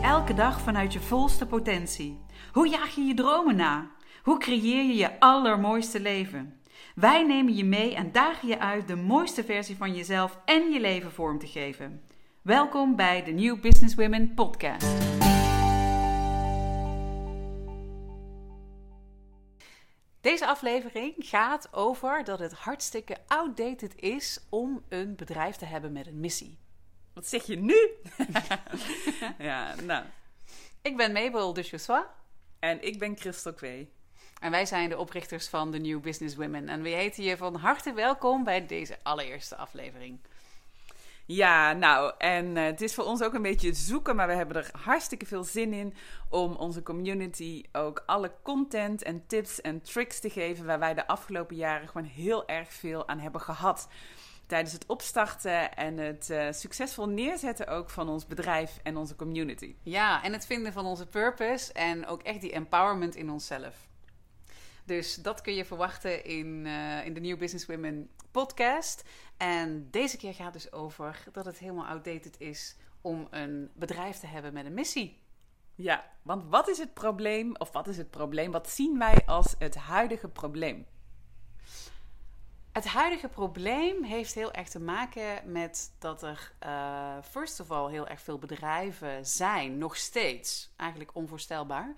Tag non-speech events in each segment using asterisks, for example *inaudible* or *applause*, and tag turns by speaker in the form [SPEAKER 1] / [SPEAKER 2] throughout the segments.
[SPEAKER 1] elke dag vanuit je volste potentie? Hoe jaag je je dromen na? Hoe creëer je je allermooiste leven? Wij nemen je mee en dagen je uit de mooiste versie van jezelf en je leven vorm te geven. Welkom bij de New Business Women podcast. Deze aflevering gaat over dat het hartstikke outdated is om een bedrijf te hebben met een missie.
[SPEAKER 2] Wat zeg je nu? *laughs* ja, nou.
[SPEAKER 1] Ik ben Mabel de Chossois.
[SPEAKER 2] En ik ben Christel Kwee.
[SPEAKER 1] En wij zijn de oprichters van de New Business Women. En we heten je van harte welkom bij deze allereerste aflevering.
[SPEAKER 2] Ja, nou, en uh, het is voor ons ook een beetje zoeken, maar we hebben er hartstikke veel zin in om onze community ook alle content en tips en tricks te geven waar wij de afgelopen jaren gewoon heel erg veel aan hebben gehad. Tijdens het opstarten en het uh, succesvol neerzetten ook van ons bedrijf en onze community.
[SPEAKER 1] Ja, en het vinden van onze purpose en ook echt die empowerment in onszelf. Dus dat kun je verwachten in, uh, in de New Business Women podcast. En deze keer gaat dus over dat het helemaal outdated is om een bedrijf te hebben met een missie.
[SPEAKER 2] Ja, want wat is het probleem, of wat is het probleem, wat zien wij als het huidige probleem?
[SPEAKER 1] Het huidige probleem heeft heel erg te maken met dat er, uh, first of all, heel erg veel bedrijven zijn, nog steeds, eigenlijk onvoorstelbaar,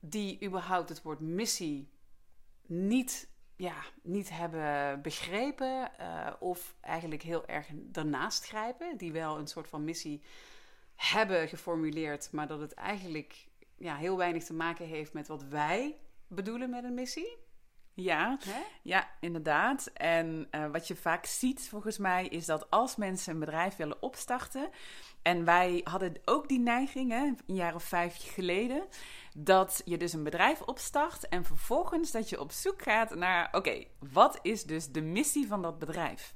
[SPEAKER 1] die überhaupt het woord missie niet ja, niet hebben begrepen uh, of eigenlijk heel erg daarnaast grijpen, die wel een soort van missie hebben geformuleerd, maar dat het eigenlijk ja, heel weinig te maken heeft met wat wij bedoelen met een missie.
[SPEAKER 2] Ja, ja, inderdaad. En uh, wat je vaak ziet volgens mij is dat als mensen een bedrijf willen opstarten, en wij hadden ook die neiging, hè, een jaar of vijf geleden, dat je dus een bedrijf opstart en vervolgens dat je op zoek gaat naar, oké, wat is dus de missie van dat bedrijf?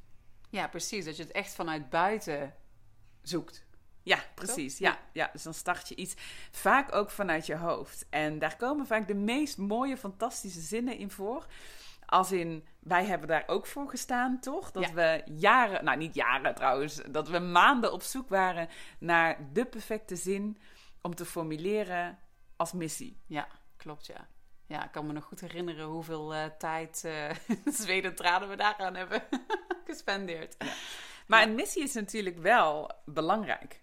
[SPEAKER 1] Ja, precies. Dat je het echt vanuit buiten zoekt.
[SPEAKER 2] Ja, precies. Ja, ja, dus dan start je iets vaak ook vanuit je hoofd. En daar komen vaak de meest mooie, fantastische zinnen in voor. Als in, wij hebben daar ook voor gestaan, toch? Dat we jaren, nou niet jaren trouwens, dat we maanden op zoek waren naar de perfecte zin om te formuleren als missie.
[SPEAKER 1] Ja, klopt ja. Ja, ik kan me nog goed herinneren hoeveel uh, tijd, *laughs* uh, zweet en tranen we daaraan hebben *laughs* gespendeerd. Ja.
[SPEAKER 2] Maar een missie is natuurlijk wel belangrijk.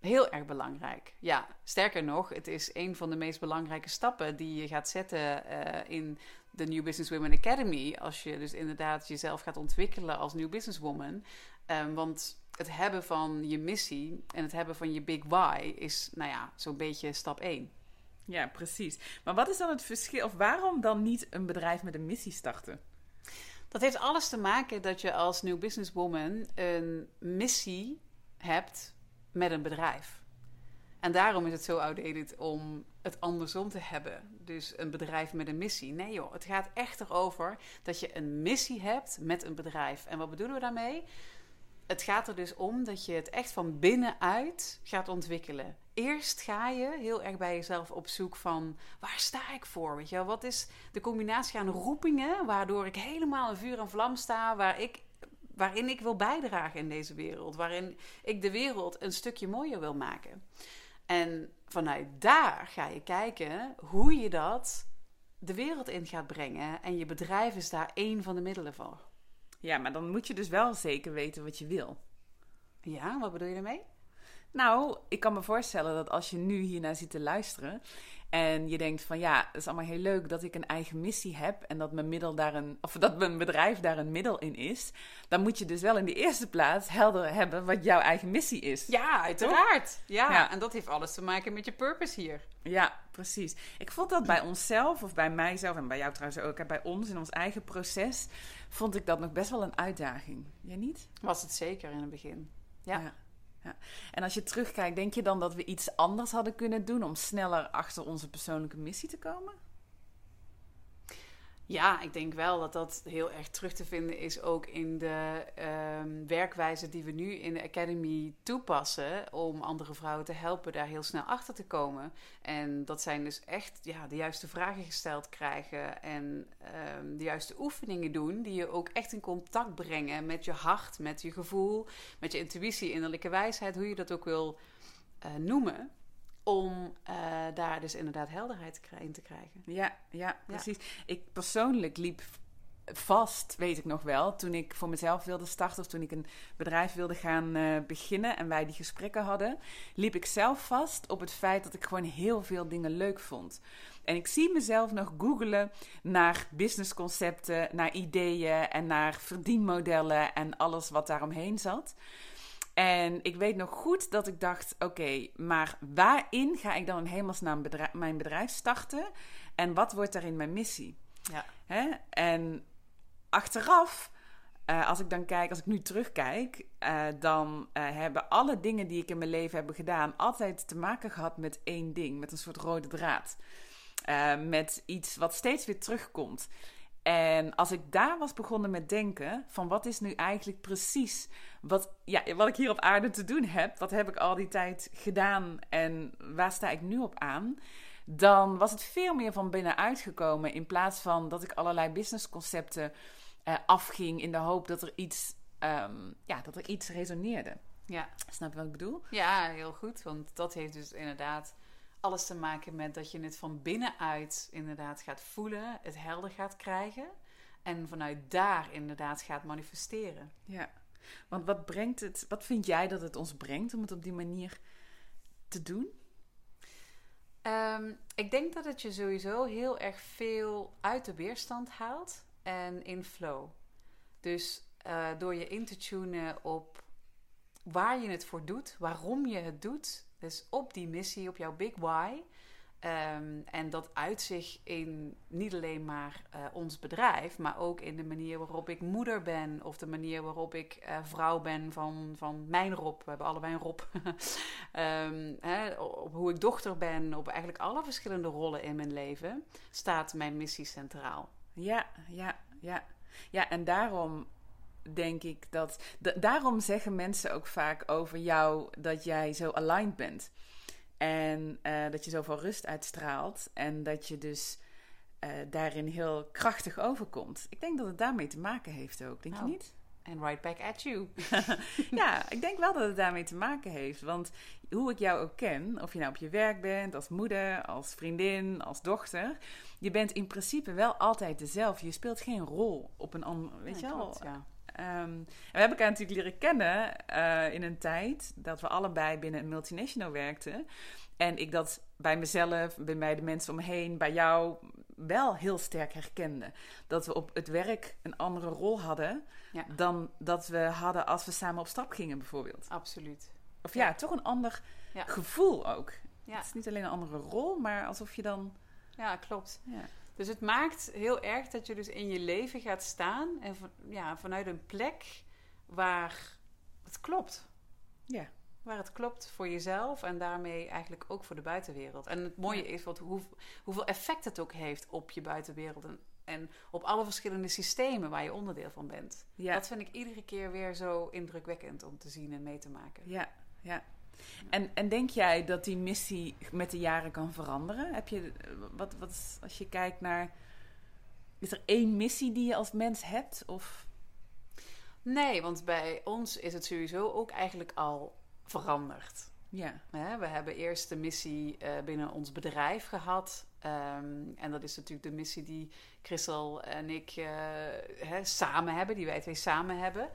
[SPEAKER 1] Heel erg belangrijk. Ja, sterker nog, het is een van de meest belangrijke stappen die je gaat zetten uh, in de New Business Women Academy. Als je dus inderdaad jezelf gaat ontwikkelen als New Businesswoman. Um, want het hebben van je missie en het hebben van je big why is, nou ja, zo'n beetje stap 1.
[SPEAKER 2] Ja, precies. Maar wat is dan het verschil, of waarom dan niet een bedrijf met een missie starten?
[SPEAKER 1] Dat heeft alles te maken dat je als New Businesswoman een missie hebt met een bedrijf. En daarom is het zo outdated om het andersom te hebben. Dus een bedrijf met een missie. Nee joh, het gaat echt erover dat je een missie hebt met een bedrijf. En wat bedoelen we daarmee? Het gaat er dus om dat je het echt van binnenuit gaat ontwikkelen. Eerst ga je heel erg bij jezelf op zoek van waar sta ik voor? Weet je, wat is de combinatie aan roepingen waardoor ik helemaal in vuur en vlam sta, waar ik waarin ik wil bijdragen in deze wereld, waarin ik de wereld een stukje mooier wil maken. En vanuit daar ga je kijken hoe je dat de wereld in gaat brengen. En je bedrijf is daar één van de middelen voor.
[SPEAKER 2] Ja, maar dan moet je dus wel zeker weten wat je wil.
[SPEAKER 1] Ja, wat bedoel je daarmee?
[SPEAKER 2] Nou, ik kan me voorstellen dat als je nu hiernaar zit te luisteren en je denkt van ja, het is allemaal heel leuk dat ik een eigen missie heb en dat mijn middel daar een, of dat mijn bedrijf daar een middel in is, dan moet je dus wel in de eerste plaats helder hebben wat jouw eigen missie is.
[SPEAKER 1] Ja, uiteraard. Ja, ja, en dat heeft alles te maken met je purpose hier.
[SPEAKER 2] Ja, precies. Ik vond dat bij onszelf, of bij mijzelf en bij jou trouwens ook, en bij ons in ons eigen proces, vond ik dat nog best wel een uitdaging. Jij niet?
[SPEAKER 1] Was het zeker in het begin. ja.
[SPEAKER 2] Ja. En als je terugkijkt, denk je dan dat we iets anders hadden kunnen doen om sneller achter onze persoonlijke missie te komen?
[SPEAKER 1] Ja, ik denk wel dat dat heel erg terug te vinden is ook in de um, werkwijze die we nu in de Academy toepassen. Om andere vrouwen te helpen daar heel snel achter te komen. En dat zijn dus echt ja, de juiste vragen gesteld krijgen. En um, de juiste oefeningen doen. Die je ook echt in contact brengen met je hart, met je gevoel, met je intuïtie, innerlijke wijsheid, hoe je dat ook wil uh, noemen. Om eh, daar dus inderdaad helderheid in te krijgen.
[SPEAKER 2] Ja, ja, precies. Ik persoonlijk liep vast, weet ik nog wel, toen ik voor mezelf wilde starten of toen ik een bedrijf wilde gaan uh, beginnen en wij die gesprekken hadden, liep ik zelf vast op het feit dat ik gewoon heel veel dingen leuk vond. En ik zie mezelf nog googelen naar businessconcepten, naar ideeën en naar verdienmodellen en alles wat daaromheen zat. En ik weet nog goed dat ik dacht: oké, maar waarin ga ik dan in hemelsnaam bedrijf, mijn bedrijf starten? En wat wordt daarin mijn missie? Ja. Hè? En achteraf, uh, als ik dan kijk, als ik nu terugkijk, uh, dan uh, hebben alle dingen die ik in mijn leven heb gedaan altijd te maken gehad met één ding, met een soort rode draad. met iets wat steeds weer terugkomt. En als ik daar was begonnen met denken van wat is nu eigenlijk precies wat, ja, wat ik hier op aarde te doen heb, wat heb ik al die tijd gedaan en waar sta ik nu op aan, dan was het veel meer van binnenuit gekomen in plaats van dat ik allerlei businessconcepten uh, afging in de hoop dat er iets, um, ja, dat er iets resoneerde. Ja. Snap je wat ik bedoel?
[SPEAKER 1] Ja, heel goed. Want dat heeft dus inderdaad alles te maken met dat je het van binnenuit inderdaad gaat voelen, het helder gaat krijgen en vanuit daar inderdaad gaat manifesteren.
[SPEAKER 2] Ja, want wat brengt het, wat vind jij dat het ons brengt om het op die manier te doen?
[SPEAKER 1] Um, ik denk dat het je sowieso heel erg veel uit de weerstand haalt en in flow. Dus uh, door je in te tunen op waar je het voor doet, waarom je het doet, dus op die missie, op jouw big why. Um, en dat uit zich in niet alleen maar uh, ons bedrijf, maar ook in de manier waarop ik moeder ben. Of de manier waarop ik uh, vrouw ben van, van mijn Rob. We hebben allebei een Rob. um, *laughs* hè, op hoe ik dochter ben, op eigenlijk alle verschillende rollen in mijn leven, staat mijn missie centraal.
[SPEAKER 2] Ja, ja, ja. Ja, en daarom denk ik dat. daarom zeggen mensen ook vaak over jou dat jij zo aligned bent. En uh, dat je zoveel rust uitstraalt. En dat je dus uh, daarin heel krachtig overkomt. Ik denk dat het daarmee te maken heeft ook, denk je nou, niet?
[SPEAKER 1] En right back at you. *laughs*
[SPEAKER 2] ja, ik denk wel dat het daarmee te maken heeft. Want hoe ik jou ook ken, of je nou op je werk bent, als moeder, als vriendin, als dochter, je bent in principe wel altijd dezelfde. Je speelt geen rol op een ander, weet je wel? Ja. Um, we hebben elkaar natuurlijk leren kennen uh, in een tijd dat we allebei binnen een multinational werkten. En ik dat bij mezelf, bij de mensen omheen, bij jou wel heel sterk herkende. Dat we op het werk een andere rol hadden ja. dan dat we hadden als we samen op stap gingen, bijvoorbeeld.
[SPEAKER 1] Absoluut.
[SPEAKER 2] Of ja, toch een ander gevoel ook. Het is niet alleen een andere rol, maar alsof je dan.
[SPEAKER 1] Ja, klopt. Dus het maakt heel erg dat je dus in je leven gaat staan en ja, vanuit een plek waar het klopt. Ja. Waar het klopt voor jezelf en daarmee eigenlijk ook voor de buitenwereld. En het mooie is wat, hoe, hoeveel effect het ook heeft op je buitenwereld en, en op alle verschillende systemen waar je onderdeel van bent. Ja. Dat vind ik iedere keer weer zo indrukwekkend om te zien en mee te maken.
[SPEAKER 2] Ja, ja. En, en denk jij dat die missie met de jaren kan veranderen? Heb je, wat, wat, als je kijkt naar. Is er één missie die je als mens hebt? Of?
[SPEAKER 1] Nee, want bij ons is het sowieso ook eigenlijk al veranderd. Ja. we hebben eerst de missie uh, binnen ons bedrijf gehad. Um, en dat is natuurlijk de missie die Christel en ik uh, hè, samen hebben, die wij twee samen hebben.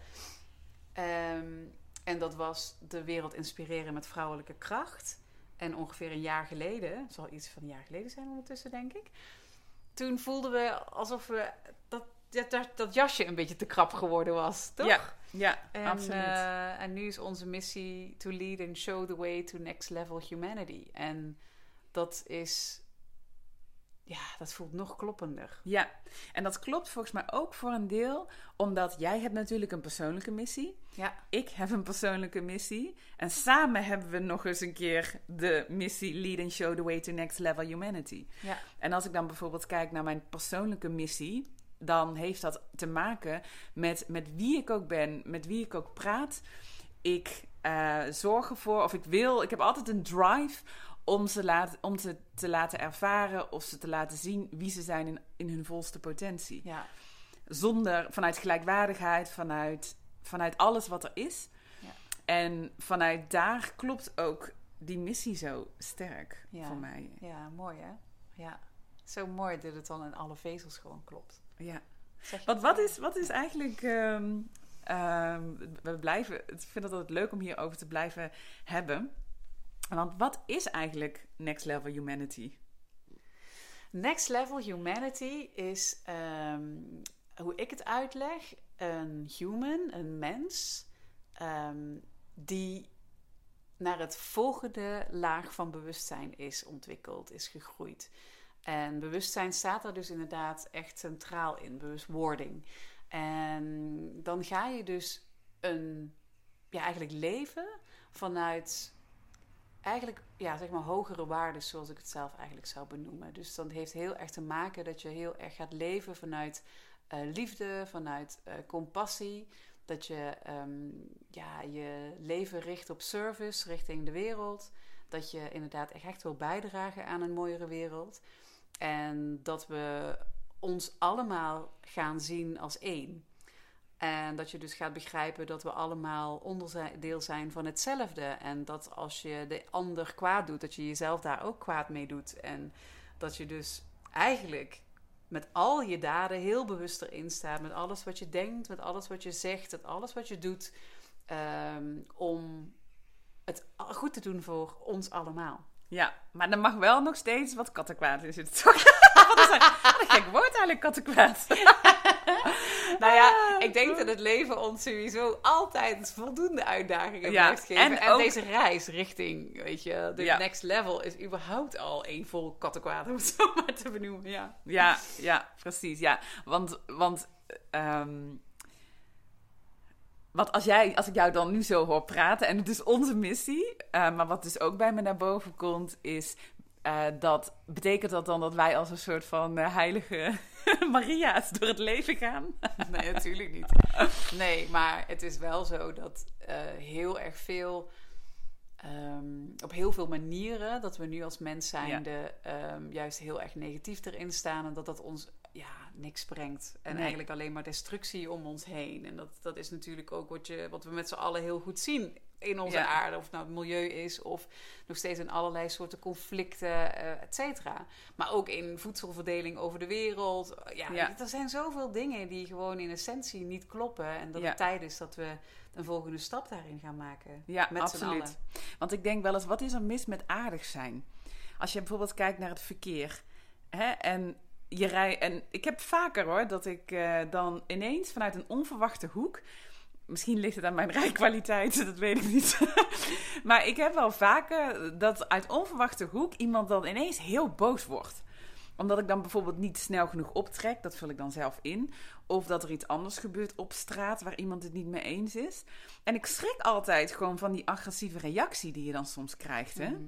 [SPEAKER 1] Um, en dat was de wereld inspireren met vrouwelijke kracht. En ongeveer een jaar geleden, het zal iets van een jaar geleden zijn ondertussen, denk ik. Toen voelden we alsof we dat, dat, dat jasje een beetje te krap geworden was, toch?
[SPEAKER 2] Ja, ja en, absoluut.
[SPEAKER 1] Uh, en nu is onze missie to lead and show the way to next level humanity. En dat is ja, dat voelt nog kloppender.
[SPEAKER 2] Ja, en dat klopt volgens mij ook voor een deel, omdat jij hebt natuurlijk een persoonlijke missie. Ja. Ik heb een persoonlijke missie. En samen hebben we nog eens een keer de missie Lead and Show the Way to Next Level Humanity. Ja. En als ik dan bijvoorbeeld kijk naar mijn persoonlijke missie, dan heeft dat te maken met, met wie ik ook ben, met wie ik ook praat. Ik uh, zorg ervoor, of ik wil, ik heb altijd een drive om ze, laat, om ze te laten ervaren of ze te laten zien wie ze zijn in, in hun volste potentie. Ja. Zonder, vanuit gelijkwaardigheid, vanuit, vanuit alles wat er is. Ja. En vanuit daar klopt ook die missie zo sterk
[SPEAKER 1] Ja.
[SPEAKER 2] voor mij.
[SPEAKER 1] Ja, mooi hè? Ja. Zo mooi dat het dan in alle vezels gewoon klopt.
[SPEAKER 2] Ja. Wat
[SPEAKER 1] wel?
[SPEAKER 2] is, wat is eigenlijk. ehm, ehm, we blijven. Ik vind het altijd leuk om hierover te blijven hebben. Want wat is eigenlijk Next Level Humanity?
[SPEAKER 1] Next Level Humanity is, ehm, hoe ik het uitleg, een human, een mens, ehm, die naar het volgende laag van bewustzijn is ontwikkeld, is gegroeid. En bewustzijn staat er dus inderdaad echt centraal in, bewustwording. En dan ga je dus een, ja, eigenlijk leven vanuit eigenlijk ja, zeg maar hogere waarden, zoals ik het zelf eigenlijk zou benoemen. Dus dat heeft heel erg te maken dat je heel erg gaat leven vanuit eh, liefde, vanuit eh, compassie. Dat je ehm, ja, je leven richt op service richting de wereld. Dat je inderdaad echt wil bijdragen aan een mooiere wereld. En dat we ons allemaal gaan zien als één. En dat je dus gaat begrijpen dat we allemaal onderdeel zijn van hetzelfde. En dat als je de ander kwaad doet, dat je jezelf daar ook kwaad mee doet. En dat je dus eigenlijk met al je daden heel bewust erin staat. Met alles wat je denkt, met alles wat je zegt, met alles wat je doet. ehm, om het goed te doen voor ons allemaal.
[SPEAKER 2] Ja, maar er mag wel nog steeds wat kattenkwaad in zitten, toch? wat, is een, wat een gek woord eigenlijk, kattenkwaad. *laughs* *laughs*
[SPEAKER 1] Nou ja, ik denk dat het leven ons sowieso altijd voldoende uitdagingen
[SPEAKER 2] Ja,
[SPEAKER 1] blijft geven.
[SPEAKER 2] en
[SPEAKER 1] En,
[SPEAKER 2] ook-
[SPEAKER 1] deze reis richting, weet je, de
[SPEAKER 2] Ja.
[SPEAKER 1] next level is überhaupt al één vol kattenkwaad, *laughs* om het zo maar te benoemen. Ja.
[SPEAKER 2] Ja, ja, precies. Ja, want, want, want als, jij, als ik jou dan nu zo hoor praten, en het is onze missie, eh, maar wat dus ook bij me naar boven komt, is eh, dat betekent dat dan dat wij als een soort van eh, heilige *laughs* Maria's door het leven gaan? *laughs*
[SPEAKER 1] Nee, natuurlijk niet. Nee, maar het is wel zo dat eh, heel erg veel, ehm, op heel veel manieren, dat we nu als mens zijnde ehm, juist heel erg negatief erin staan en dat dat ons ja, niks brengt. En
[SPEAKER 2] Nee.
[SPEAKER 1] eigenlijk alleen maar destructie om ons heen. En dat, dat is natuurlijk ook wat, je, wat we met z'n allen heel goed zien in onze
[SPEAKER 2] Ja.
[SPEAKER 1] aarde. Of het nou het milieu is of nog steeds in allerlei soorten conflicten, eh et cetera. Maar ook in voedselverdeling over de wereld. Ja,
[SPEAKER 2] Ja.
[SPEAKER 1] er zijn zoveel dingen die gewoon in essentie niet kloppen. En dat
[SPEAKER 2] Ja.
[SPEAKER 1] het tijd is dat we een volgende stap daarin gaan maken.
[SPEAKER 2] Ja,
[SPEAKER 1] Met z'n allen.
[SPEAKER 2] absoluut. Want ik denk wel eens, wat is er mis met aardig zijn? Als je bijvoorbeeld kijkt naar het verkeer. Hè, en, je rij, en ik heb vaker hoor, dat ik eh, dan ineens vanuit een onverwachte hoek... Misschien ligt het aan mijn *laughs* rijkwaliteit, dat weet ik niet. *laughs* maar ik heb wel vaker dat uit onverwachte hoek iemand dan ineens heel boos wordt omdat ik dan bijvoorbeeld niet snel genoeg optrek, dat vul ik dan zelf in. Of dat er iets anders gebeurt op straat waar iemand het niet mee eens is. En ik schrik altijd gewoon van die agressieve reactie die je dan soms krijgt. Hè?
[SPEAKER 1] Mhm.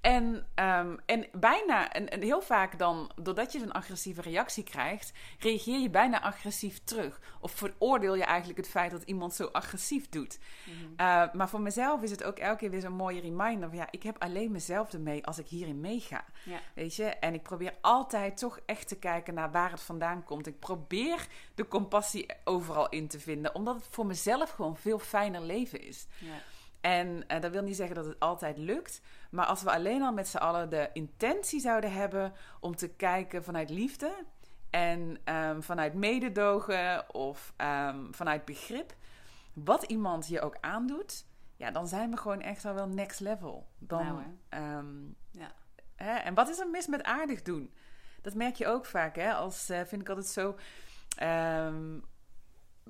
[SPEAKER 2] En, ehm, en bijna, en, en heel vaak dan, doordat je zo'n agressieve reactie krijgt, reageer je bijna agressief terug. Of veroordeel je eigenlijk het feit dat iemand zo agressief doet.
[SPEAKER 1] Mhm.
[SPEAKER 2] Uh, maar voor mezelf is het ook elke keer weer zo'n mooie reminder van ja, ik heb alleen mezelf ermee als ik hierin meega.
[SPEAKER 1] Ja.
[SPEAKER 2] Weet je? En ik probeer altijd toch echt te kijken naar waar het vandaan komt. Ik probeer de compassie overal in te vinden, omdat het voor mezelf gewoon veel fijner leven is.
[SPEAKER 1] Ja.
[SPEAKER 2] En eh, dat wil niet zeggen dat het altijd lukt. Maar als we alleen al met z'n allen de intentie zouden hebben om te kijken vanuit liefde en ehm, vanuit mededogen of ehm, vanuit begrip, wat iemand je ook aandoet, ja, dan zijn we gewoon echt al wel next level. Dan,
[SPEAKER 1] Nou,
[SPEAKER 2] ehm,
[SPEAKER 1] Ja.
[SPEAKER 2] hè, en wat is er mis met aardig doen? Dat merk je ook vaak, hè? Als eh, vind ik altijd zo.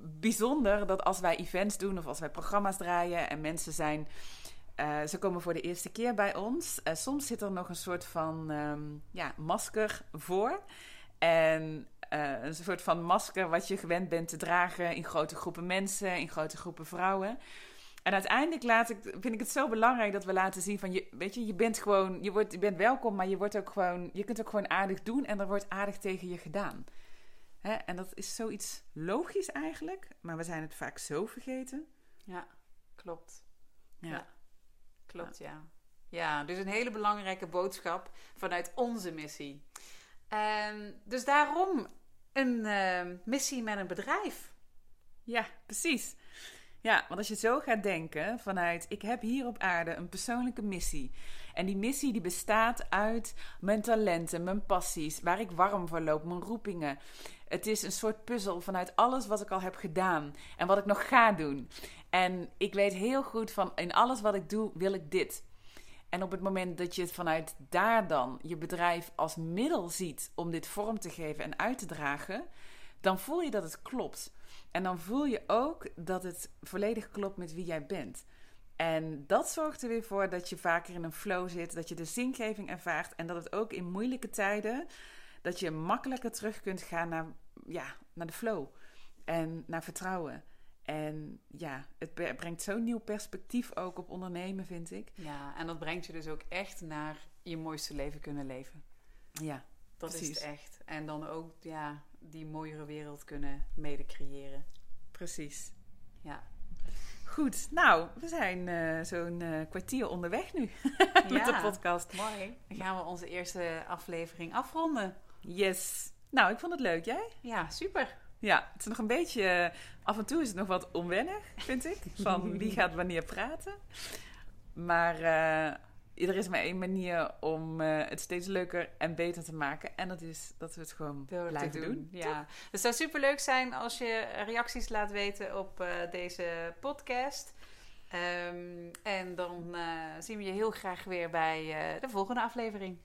[SPEAKER 2] bijzonder dat als wij events doen of als wij programma's draaien en mensen zijn. Eh, ze komen voor de eerste keer bij ons. Eh, soms zit er nog een soort van ehm, ja, masker voor. En eh, een soort van masker wat je gewend bent te dragen in grote groepen mensen, in grote groepen vrouwen. En uiteindelijk laat ik, vind ik het zo belangrijk dat we laten zien van je, weet je, je bent gewoon, je, wordt, je bent welkom, maar je wordt ook gewoon, je kunt ook gewoon aardig doen en er wordt aardig tegen je gedaan. Hè? En dat is zoiets logisch eigenlijk, maar we zijn het vaak zo vergeten.
[SPEAKER 1] Ja, klopt.
[SPEAKER 2] Ja.
[SPEAKER 1] Ja. Klopt, ja. Ja, dus een hele belangrijke boodschap vanuit onze missie. En dus daarom een eh, missie met een bedrijf.
[SPEAKER 2] Ja, precies. Ja, want als je zo gaat denken vanuit ik heb hier op aarde een persoonlijke missie. En die missie die bestaat uit mijn talenten, mijn passies, waar ik warm voor loop, mijn roepingen. Het is een soort puzzel vanuit alles wat ik al heb gedaan en wat ik nog ga doen. En ik weet heel goed van in alles wat ik doe wil ik dit. En op het moment dat je vanuit daar dan je bedrijf als middel ziet om dit vorm te geven en uit te dragen, dan voel je dat het klopt. En dan voel je ook dat het volledig klopt met wie jij bent. En dat zorgt er weer voor dat je vaker in een flow zit, dat je de zingeving ervaart en dat het ook in moeilijke tijden, dat je makkelijker terug kunt gaan naar, ja, naar de flow en naar vertrouwen. En ja, het brengt zo'n nieuw perspectief ook op ondernemen, vind ik.
[SPEAKER 1] Ja, en dat brengt je dus ook echt naar je mooiste leven kunnen leven.
[SPEAKER 2] Ja,
[SPEAKER 1] dat is het echt. En dan ook ja, die mooiere wereld kunnen mede creëren.
[SPEAKER 2] Precies.
[SPEAKER 1] Ja.
[SPEAKER 2] Goed, nou, we zijn uh, zo'n uh, kwartier onderweg nu *laughs* met de podcast.
[SPEAKER 1] Mooi. Dan gaan we onze eerste aflevering afronden.
[SPEAKER 2] Yes. Nou, ik vond het leuk. Jij?
[SPEAKER 1] Ja, super.
[SPEAKER 2] Ja, het is nog een beetje. Eh, af en toe is het nog wat onwennig, vind ik. Van wie gaat wanneer praten. Maar uh, er is maar één manier om uh, het steeds leuker en beter te maken. En dat is dat we het gewoon Door blijven doen. doen.
[SPEAKER 1] Ja. Het zou super leuk zijn als je reacties laat weten op uh, deze podcast. Um, en dan zien we je heel graag weer bij de volgende aflevering.